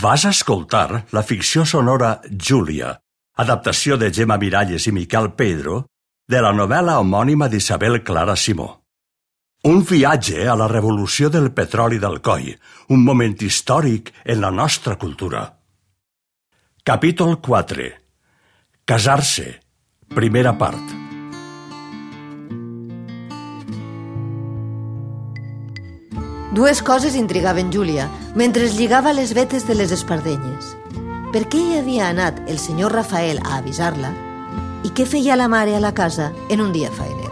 Vas escoltar la ficció sonora Júlia, adaptació de Gemma Miralles i Miquel Pedro, de la novel·la homònima d'Isabel Clara Simó. Un viatge a la revolució del petroli del coll, un moment històric en la nostra cultura. Capítol 4. Casar-se. Primera part. Dues coses intrigaven Júlia mentre es lligava les vetes de les espardenyes. Per què hi havia anat el senyor Rafael a avisar-la i què feia la mare a la casa en un dia faener.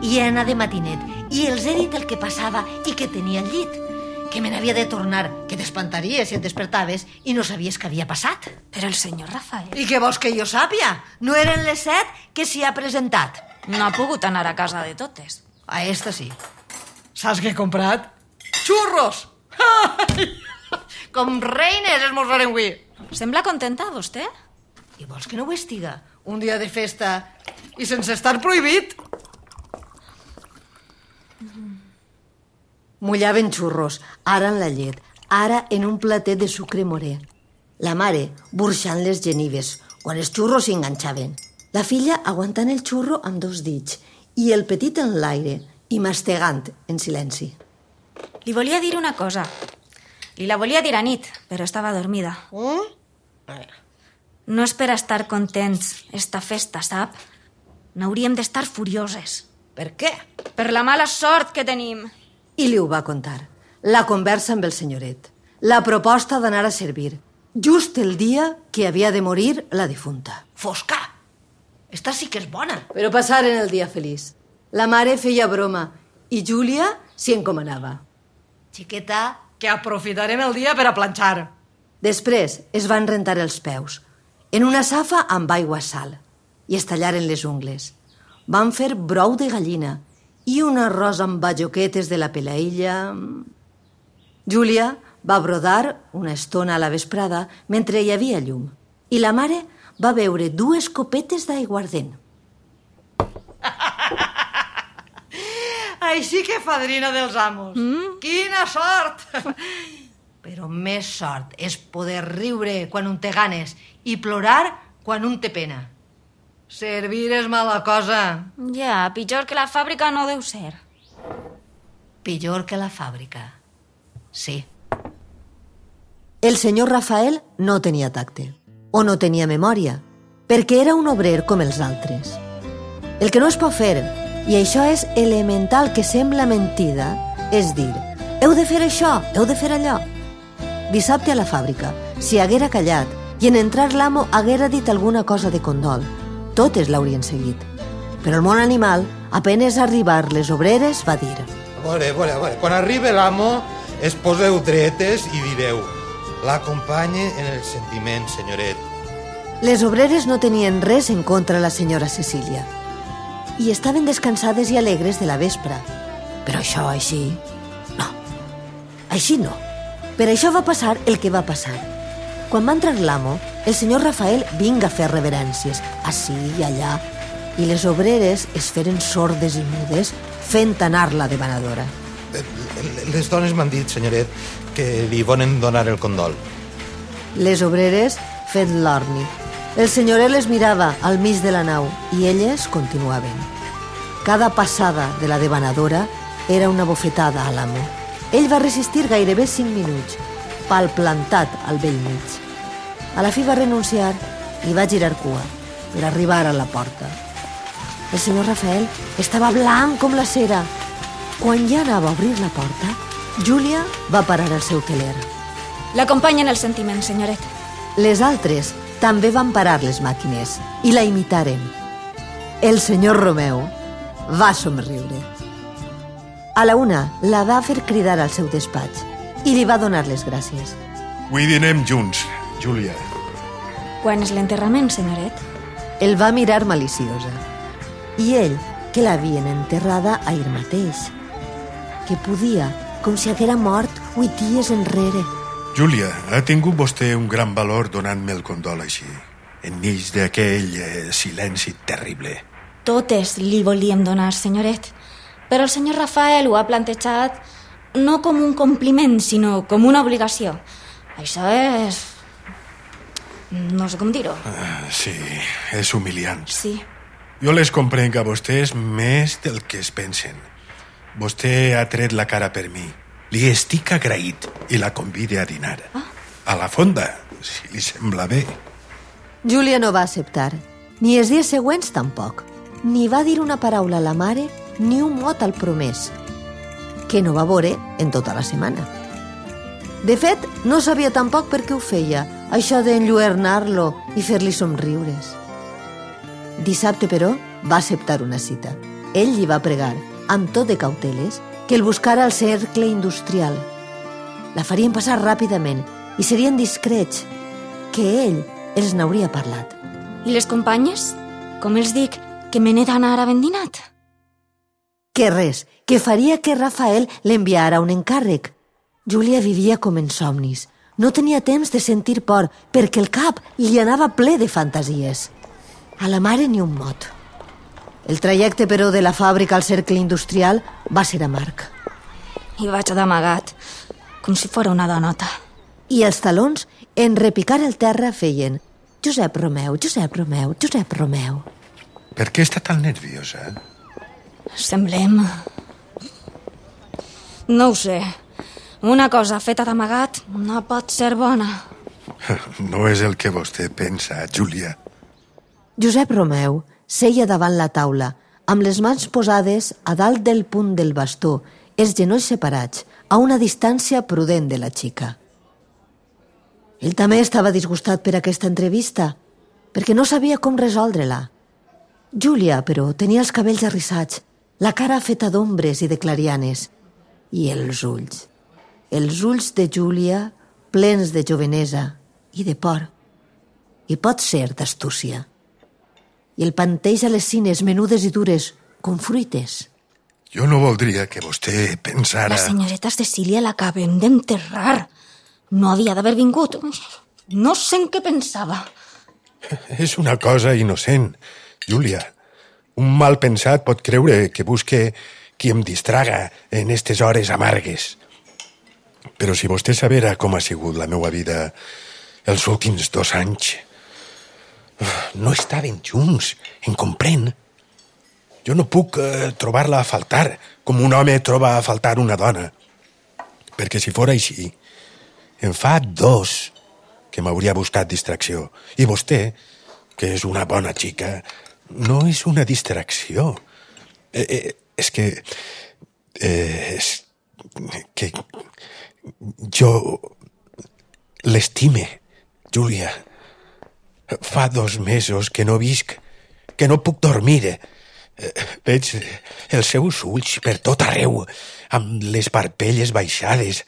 I he anat de matinet i els he dit el que passava i que tenia al llit que me n'havia de tornar, que t'espantaries si et despertaves i no sabies què havia passat. Però el senyor Rafael... I què vols que jo sàpia? No eren les set que s'hi ha presentat. No ha pogut anar a casa de totes. A esta sí. Saps què he comprat? Xurros! Com reines esmorzarem avui. Sembla contenta, vostè? I vols que no ho estiga? Un dia de festa i sense estar prohibit? Mullaven xurros, ara en la llet, ara en un platet de sucre morè. La mare burxant les genives, quan els xurros s'enganxaven. La filla aguantant el xurro amb dos dits i el petit en l'aire i mastegant en silenci. Li volia dir una cosa. Li la volia dir a nit, però estava dormida. Mm? No és per estar contents, esta festa, sap? N'hauríem d'estar furioses. Per què? Per la mala sort que tenim. I li ho va contar. La conversa amb el senyoret. La proposta d'anar a servir. Just el dia que havia de morir la difunta. Fosca! Esta sí que és bona. Però passaren el dia feliç. La mare feia broma i Júlia s'hi encomanava. Xiqueta, que aprofitarem el dia per a planxar. Després es van rentar els peus, en una safa amb aigua sal, i es tallaren les ungles. Van fer brou de gallina i un arròs amb bajoquetes de la pelaïlla... Júlia va brodar una estona a la vesprada mentre hi havia llum i la mare va beure dues copetes d'aiguardent. Així que fadrina dels amos. Mm? Quina sort! Però més sort és poder riure quan un té ganes i plorar quan un té pena. Servir és mala cosa. Ja, pitjor que la fàbrica no deu ser. Pitjor que la fàbrica. Sí. El senyor Rafael no tenia tacte, o no tenia memòria, perquè era un obrer com els altres. El que no es pot fer, i això és elemental que sembla mentida, és dir, heu de fer això, heu de fer allò. Dissabte a la fàbrica, si haguera callat i en entrar l'amo haguera dit alguna cosa de condol, totes l'haurien seguit. Però el món animal, apenes arribar les obreres, va dir... A veure, a veure, a veure. Quan arribi l'amo, es poseu dretes i direu l'acompanye en el sentiment, senyoret. Les obreres no tenien res en contra la senyora Cecília i estaven descansades i alegres de la vespre. Però això així... No. Així no. Per això va passar el que va passar. Quan va entrar l'amo, el senyor Rafael vinga a fer reverències, ací i allà, i les obreres es feren sordes i mudes fent anar la devanadora. Les dones m'han dit, senyoret, que li volen donar el condol. Les obreres fent l'orni. El senyoret les mirava al mig de la nau i elles continuaven. Cada passada de la devanadora era una bofetada a l'amo. Ell va resistir gairebé cinc minuts, pal plantat al vell mig. A la fi va renunciar i va girar cua per arribar a la porta. El senyor Rafael estava blanc com la cera. Quan ja anava a obrir la porta, Júlia va parar el seu teler. L'acompanyen el sentiment, senyoret. Les altres també van parar les màquines i la imitaren. El senyor Romeu va somriure. A la una la va fer cridar al seu despatx i li va donar les gràcies. Avui dinem junts, Júlia. Quan és l'enterrament, senyoret? El va mirar maliciosa. I ell, que l'havien enterrada ahir mateix. Que podia, com si haguera mort huit dies enrere. Júlia, ha tingut vostè un gran valor donant-me el condol així, enmig d'aquell eh, silenci terrible. Totes li volíem donar, senyoret, però el senyor Rafael ho ha plantejat no com un compliment, sinó com una obligació. Això és... No sé com dir-ho. Ah, sí, és humiliant. Sí. Jo les comprenc a vostès més del que es pensen. Vostè ha tret la cara per mi. Li estic agraït i la convide a dinar. Ah. A la fonda, si li sembla bé. Júlia no va acceptar. Ni els dies següents tampoc. Ni va dir una paraula a la mare ni un mot al promès, que no va veure en tota la setmana. De fet, no sabia tampoc per què ho feia, això d'enlluernar-lo i fer-li somriures. Dissabte, però, va acceptar una cita. Ell li va pregar, amb tot de cauteles, que el buscara al cercle industrial. La farien passar ràpidament i serien discrets, que ell els n'hauria parlat. I les companyes? Com els dic que me n'he d'anar a vendinat? Que res, que faria que Rafael l'enviara un encàrrec. Júlia vivia com en somnis. No tenia temps de sentir por, perquè el cap li anava ple de fantasies. A la mare ni un mot. El trajecte, però, de la fàbrica al cercle industrial va ser amarg. I vaig d'amagat, com si fora una donota. I els talons, en repicar el terra, feien Josep Romeu, Josep Romeu, Josep Romeu. Per què està tan nerviosa? Semblem... No ho sé. Una cosa feta d'amagat no pot ser bona. No és el que vostè pensa, Júlia. Josep Romeu seia davant la taula, amb les mans posades a dalt del punt del bastó, els genolls separats, a una distància prudent de la xica. Ell també estava disgustat per aquesta entrevista, perquè no sabia com resoldre-la. Júlia, però, tenia els cabells arrissats, la cara feta d'ombres i de clarianes, i els ulls. Els ulls de Júlia plens de jovenesa i de por. I pot ser d'astúcia. I el panteix a les cines menudes i dures, com fruites. Jo no voldria que vostè pensara... La senyoreta Cecília l'acabem d'enterrar. No havia d'haver vingut. No sé en què pensava. És una cosa innocent, Júlia. Un mal pensat pot creure que busque qui em distraga en aquestes hores amargues. Però si vostè sabera com ha sigut la meva vida els últims dos anys... No estaven junts, em comprèn? Jo no puc eh, trobar-la a faltar, com un home troba a faltar una dona. Perquè si fora així, en fa dos que m'hauria buscat distracció. I vostè, que és una bona xica, no és una distracció. Eh, eh, és que... Eh, és que jo l'estime, Júlia. Fa dos mesos que no visc, que no puc dormir. Eh, Veig els seus ulls per tot arreu, amb les parpelles baixades,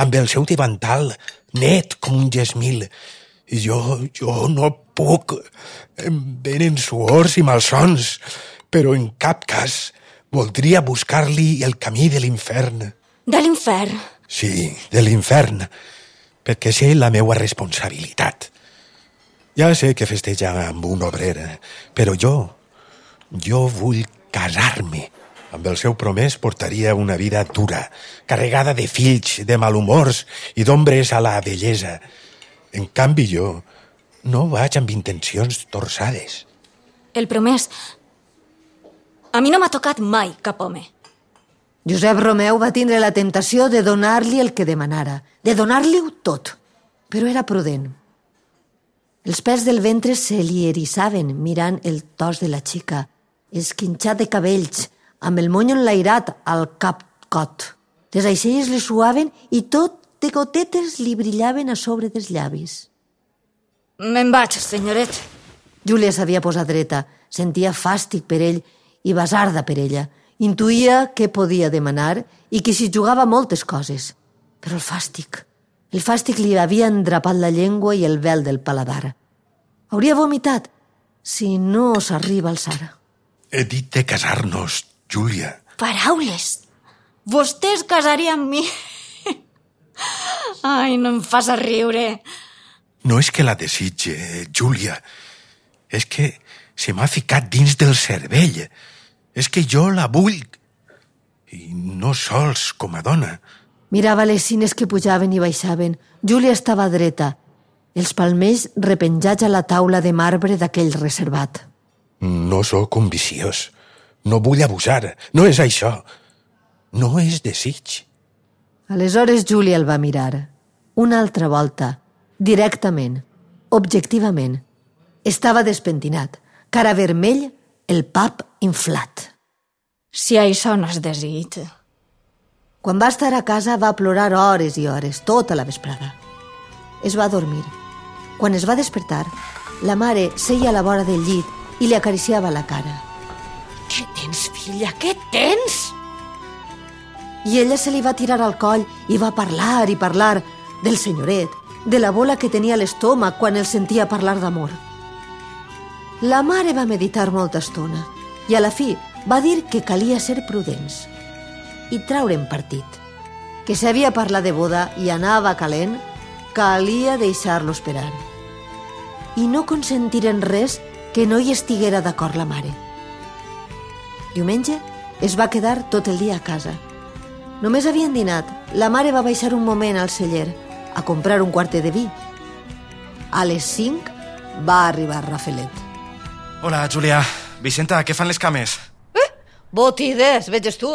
amb el seu davantal net com un gesmil. Jo, jo no puc. Em venen suors i malsons, però en cap cas voldria buscar-li el camí de l'infern. De l'infern. Sí, de l'infern, perquè sé la meua responsabilitat. Ja sé que festeja amb un obrer, però jo, jo vull casar-me. Amb el seu promès portaria una vida dura, carregada de fills, de malhumors i d'ombres a la bellesa. En canvi, jo no vaig amb intencions torçades. El promès. A mi no m'ha tocat mai cap home. Josep Romeu va tindre la temptació de donar-li el que demanara, de donar-li-ho tot, però era prudent. Els pèls del ventre se li erissaven mirant el tos de la xica, esquinxat de cabells, amb el mony enlairat al cap cot. Les aixelles li suaven i tot de gotetes li brillaven a sobre dels llavis. Me'n vaig, senyoret. Júlia s'havia posat dreta, sentia fàstic per ell i basarda per ella. Intuïa què podia demanar i que s'hi jugava moltes coses. Però el fàstic... El fàstic li havia endrapat la llengua i el vel del paladar. Hauria vomitat si no s'arriba al Sara. He dit de casar-nos, Júlia. Paraules. Vostè es casaria amb mi. Ai, no em fas a riure. No és que la desitge, Júlia. És que se m'ha ficat dins del cervell. És que jo la vull. I no sols com a dona. Mirava les cines que pujaven i baixaven. Júlia estava dreta, els palmells repenjats a la taula de marbre d'aquell reservat. No sóc un viciós. No vull abusar. No és això. No és desig. Aleshores Júlia el va mirar. Una altra volta, directament, objectivament. Estava despentinat, cara vermell, el pap inflat. Si això no és desig. Quan va estar a casa va plorar hores i hores, tota la vesprada. Es va dormir. Quan es va despertar, la mare seia a la vora del llit i li acariciava la cara. Què tens, filla? Què tens? I ella se li va tirar al coll i va parlar i parlar del senyoret, de la bola que tenia a l'estómac quan el sentia parlar d'amor. La mare va meditar molta estona i a la fi va dir que calia ser prudents i traure'n partit. Que si havia parlat de boda i anava calent, calia deixar-lo esperar. I no consentir en res que no hi estiguera d'acord la mare. Diumenge es va quedar tot el dia a casa. Només havien dinat. La mare va baixar un moment al celler a comprar un quartet de vi. A les 5 va arribar Rafelet. Hola, Julià. Vicenta, què fan les cames? Botides, veges tu.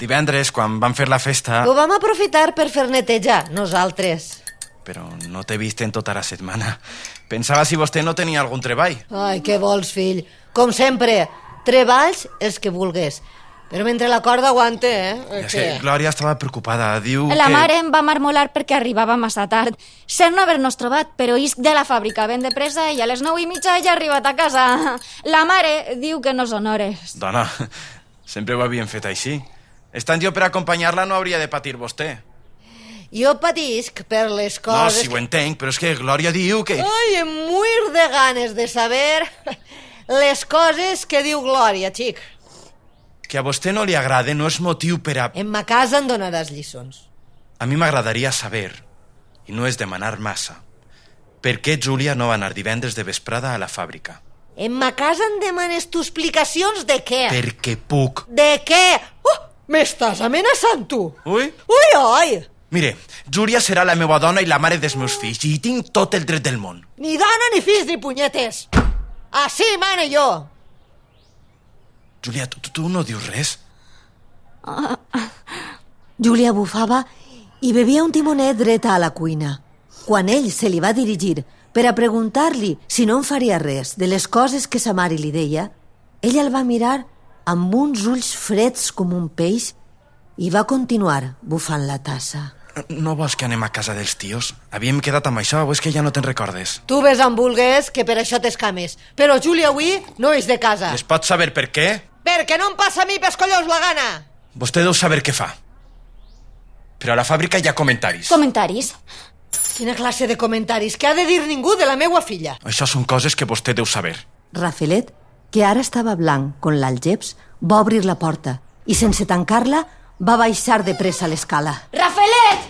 Divendres, quan vam fer la festa... Ho vam aprofitar per fer netejar, nosaltres. Però no t'he vist en tota la setmana. Pensava si vostè no tenia algun treball. Ai, què vols, fill? Com sempre, treballs els que vulgues. Però mentre la corda aguante, eh? I és que Glòria estava preocupada. Diu La que... mare em va marmolar perquè arribava massa tard. Sent no haver-nos trobat, però isc de la fàbrica ben de pressa i a les nou i mitja ja ha arribat a casa. La mare diu que no són hores. Dona, sempre ho havien fet així. Estant jo per acompanyar-la no hauria de patir vostè. Jo patisc per les No, coses... si ho entenc, però és que Glòria diu que... Ai, em muir de ganes de saber les coses que diu Glòria, xic. Que a vostè no li agrada no és motiu per a... En ma casa em donaràs lliçons. A mi m'agradaria saber, i no és demanar massa, per què Júlia no va anar divendres de vesprada a la fàbrica. En ma casa em demanes tu explicacions de què? Perquè puc. De què? M'estàs amenaçant, tu? Ui? Ui, oi! Mire, Júlia serà la meva dona i la mare dels meus fills, i tinc tot el dret del món. Ni dona, ni fills, ni punyetes. Així mane jo. Júlia, tu, tu, no dius res? Júlia bufava i bevia un timonet dreta a la cuina. Quan ell se li va dirigir per a preguntar-li si no en faria res de les coses que sa mare li deia, ell el va mirar amb uns ulls freds com un peix i va continuar bufant la tassa. No vols que anem a casa dels tios? Havíem quedat amb això, o és que ja no te'n recordes? Tu ves amb vulgues, que per això t'escames. Però Júlia avui no és de casa. Es pot saber per què? Perquè no em passa a mi pes collons la gana. Vostè deu saber què fa. Però a la fàbrica hi ha comentaris. Comentaris. Quina classe de comentaris que ha de dir ningú de la meua filla. Això són coses que vostè deu saber. Rafelet, que ara estava blanc con l'algeps, va obrir la porta i, sense tancar-la, va baixar de pressa l'escala. Rafelet!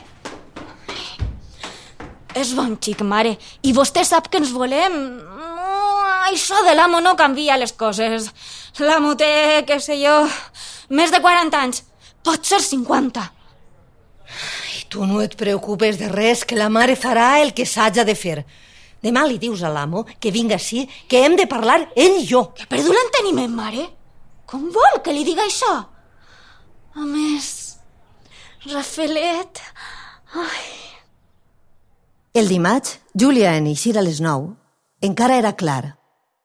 És bon xic, mare. I vostè sap que ens volem. No, això de l'amo no canvia les coses. L'amo té, què sé jo, més de 40 anys. Pot ser 50. I tu no et preocupes de res, que la mare farà el que s'haja de fer. Demà li dius a l'amo que vinga així, que hem de parlar ell i jo. Que perdu l'enteniment, mare? Com vol que li diga això? A més, Rafelet... Ai... El dimarts, Júlia en eixir a les nou, encara era clar.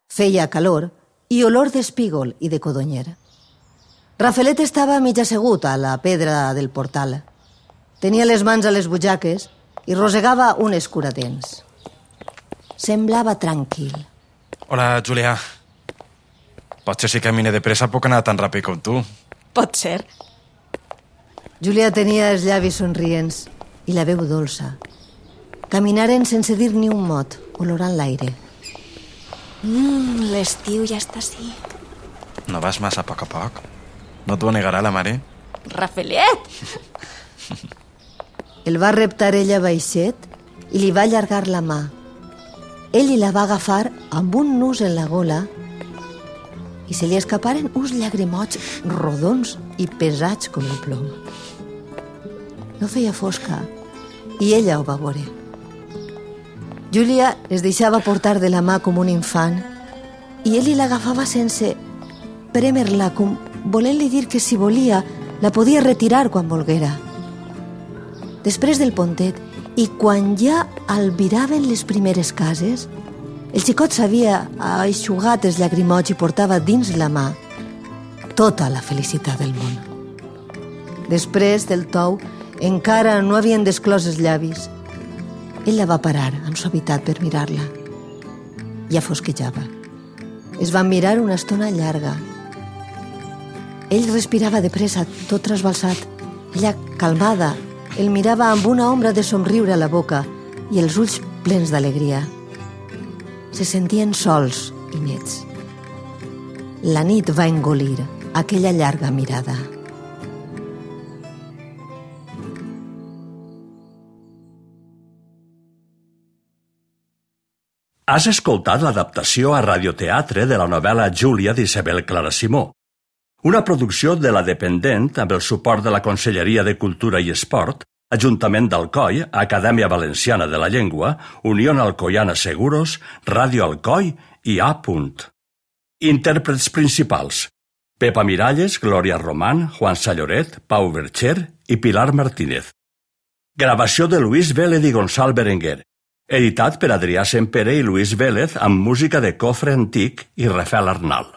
Feia calor i olor d'espígol i de codonyer. Rafelet estava mig assegut a la pedra del portal. Tenia les mans a les butxaques i rosegava un escuradents. Semblava tranquil. Hola, Julià. Potser si camine de pressa puc anar tan ràpid com tu. Pot ser. Júlia tenia els llavis somrients i la veu dolça. Caminaren sense dir ni un mot, olorant l'aire. Mm, L'estiu ja està així. No vas massa a poc a poc? No t'ho negarà la mare? Rafelet! El va reptar ella baixet i li va allargar la mà. Ell la va agafar amb un nus en la gola i se li escaparen uns llagrimots rodons i pesats com el plom. No feia fosca i ella ho va veure. Júlia es deixava portar de la mà com un infant i ell l'agafava sense prémer-la com volent-li dir que si volia la podia retirar quan volguera. Després del pontet i quan ja albiraven les primeres cases, el xicot s'havia aixugat els llagrimots i portava dins la mà tota la felicitat del món. Després del tou, encara no havien desclòs els llavis. Ell la va parar amb suavitat per mirar-la. Ja fosquejava. Es van mirar una estona llarga. Ell respirava de pressa, tot trasbalsat. Ella, calmada, el mirava amb una ombra de somriure a la boca i els ulls plens d'alegria se sentien sols i nets. La nit va engolir aquella llarga mirada. Has escoltat l'adaptació a radioteatre de la novel·la Júlia d'Isabel Clara Simó, una producció de la Dependent amb el suport de la Conselleria de Cultura i Esport Ajuntament d'Alcoi, Acadèmia Valenciana de la Llengua, Unió Alcoiana Seguros, Ràdio Alcoi i A. Intèrprets principals. Pepa Miralles, Glòria Román, Juan Salloret, Pau Bercher i Pilar Martínez. Gravació de Luis Vélez i Gonçal Berenguer. Editat per Adrià Sempere i Luis Vélez amb música de Cofre Antic i Rafael Arnal.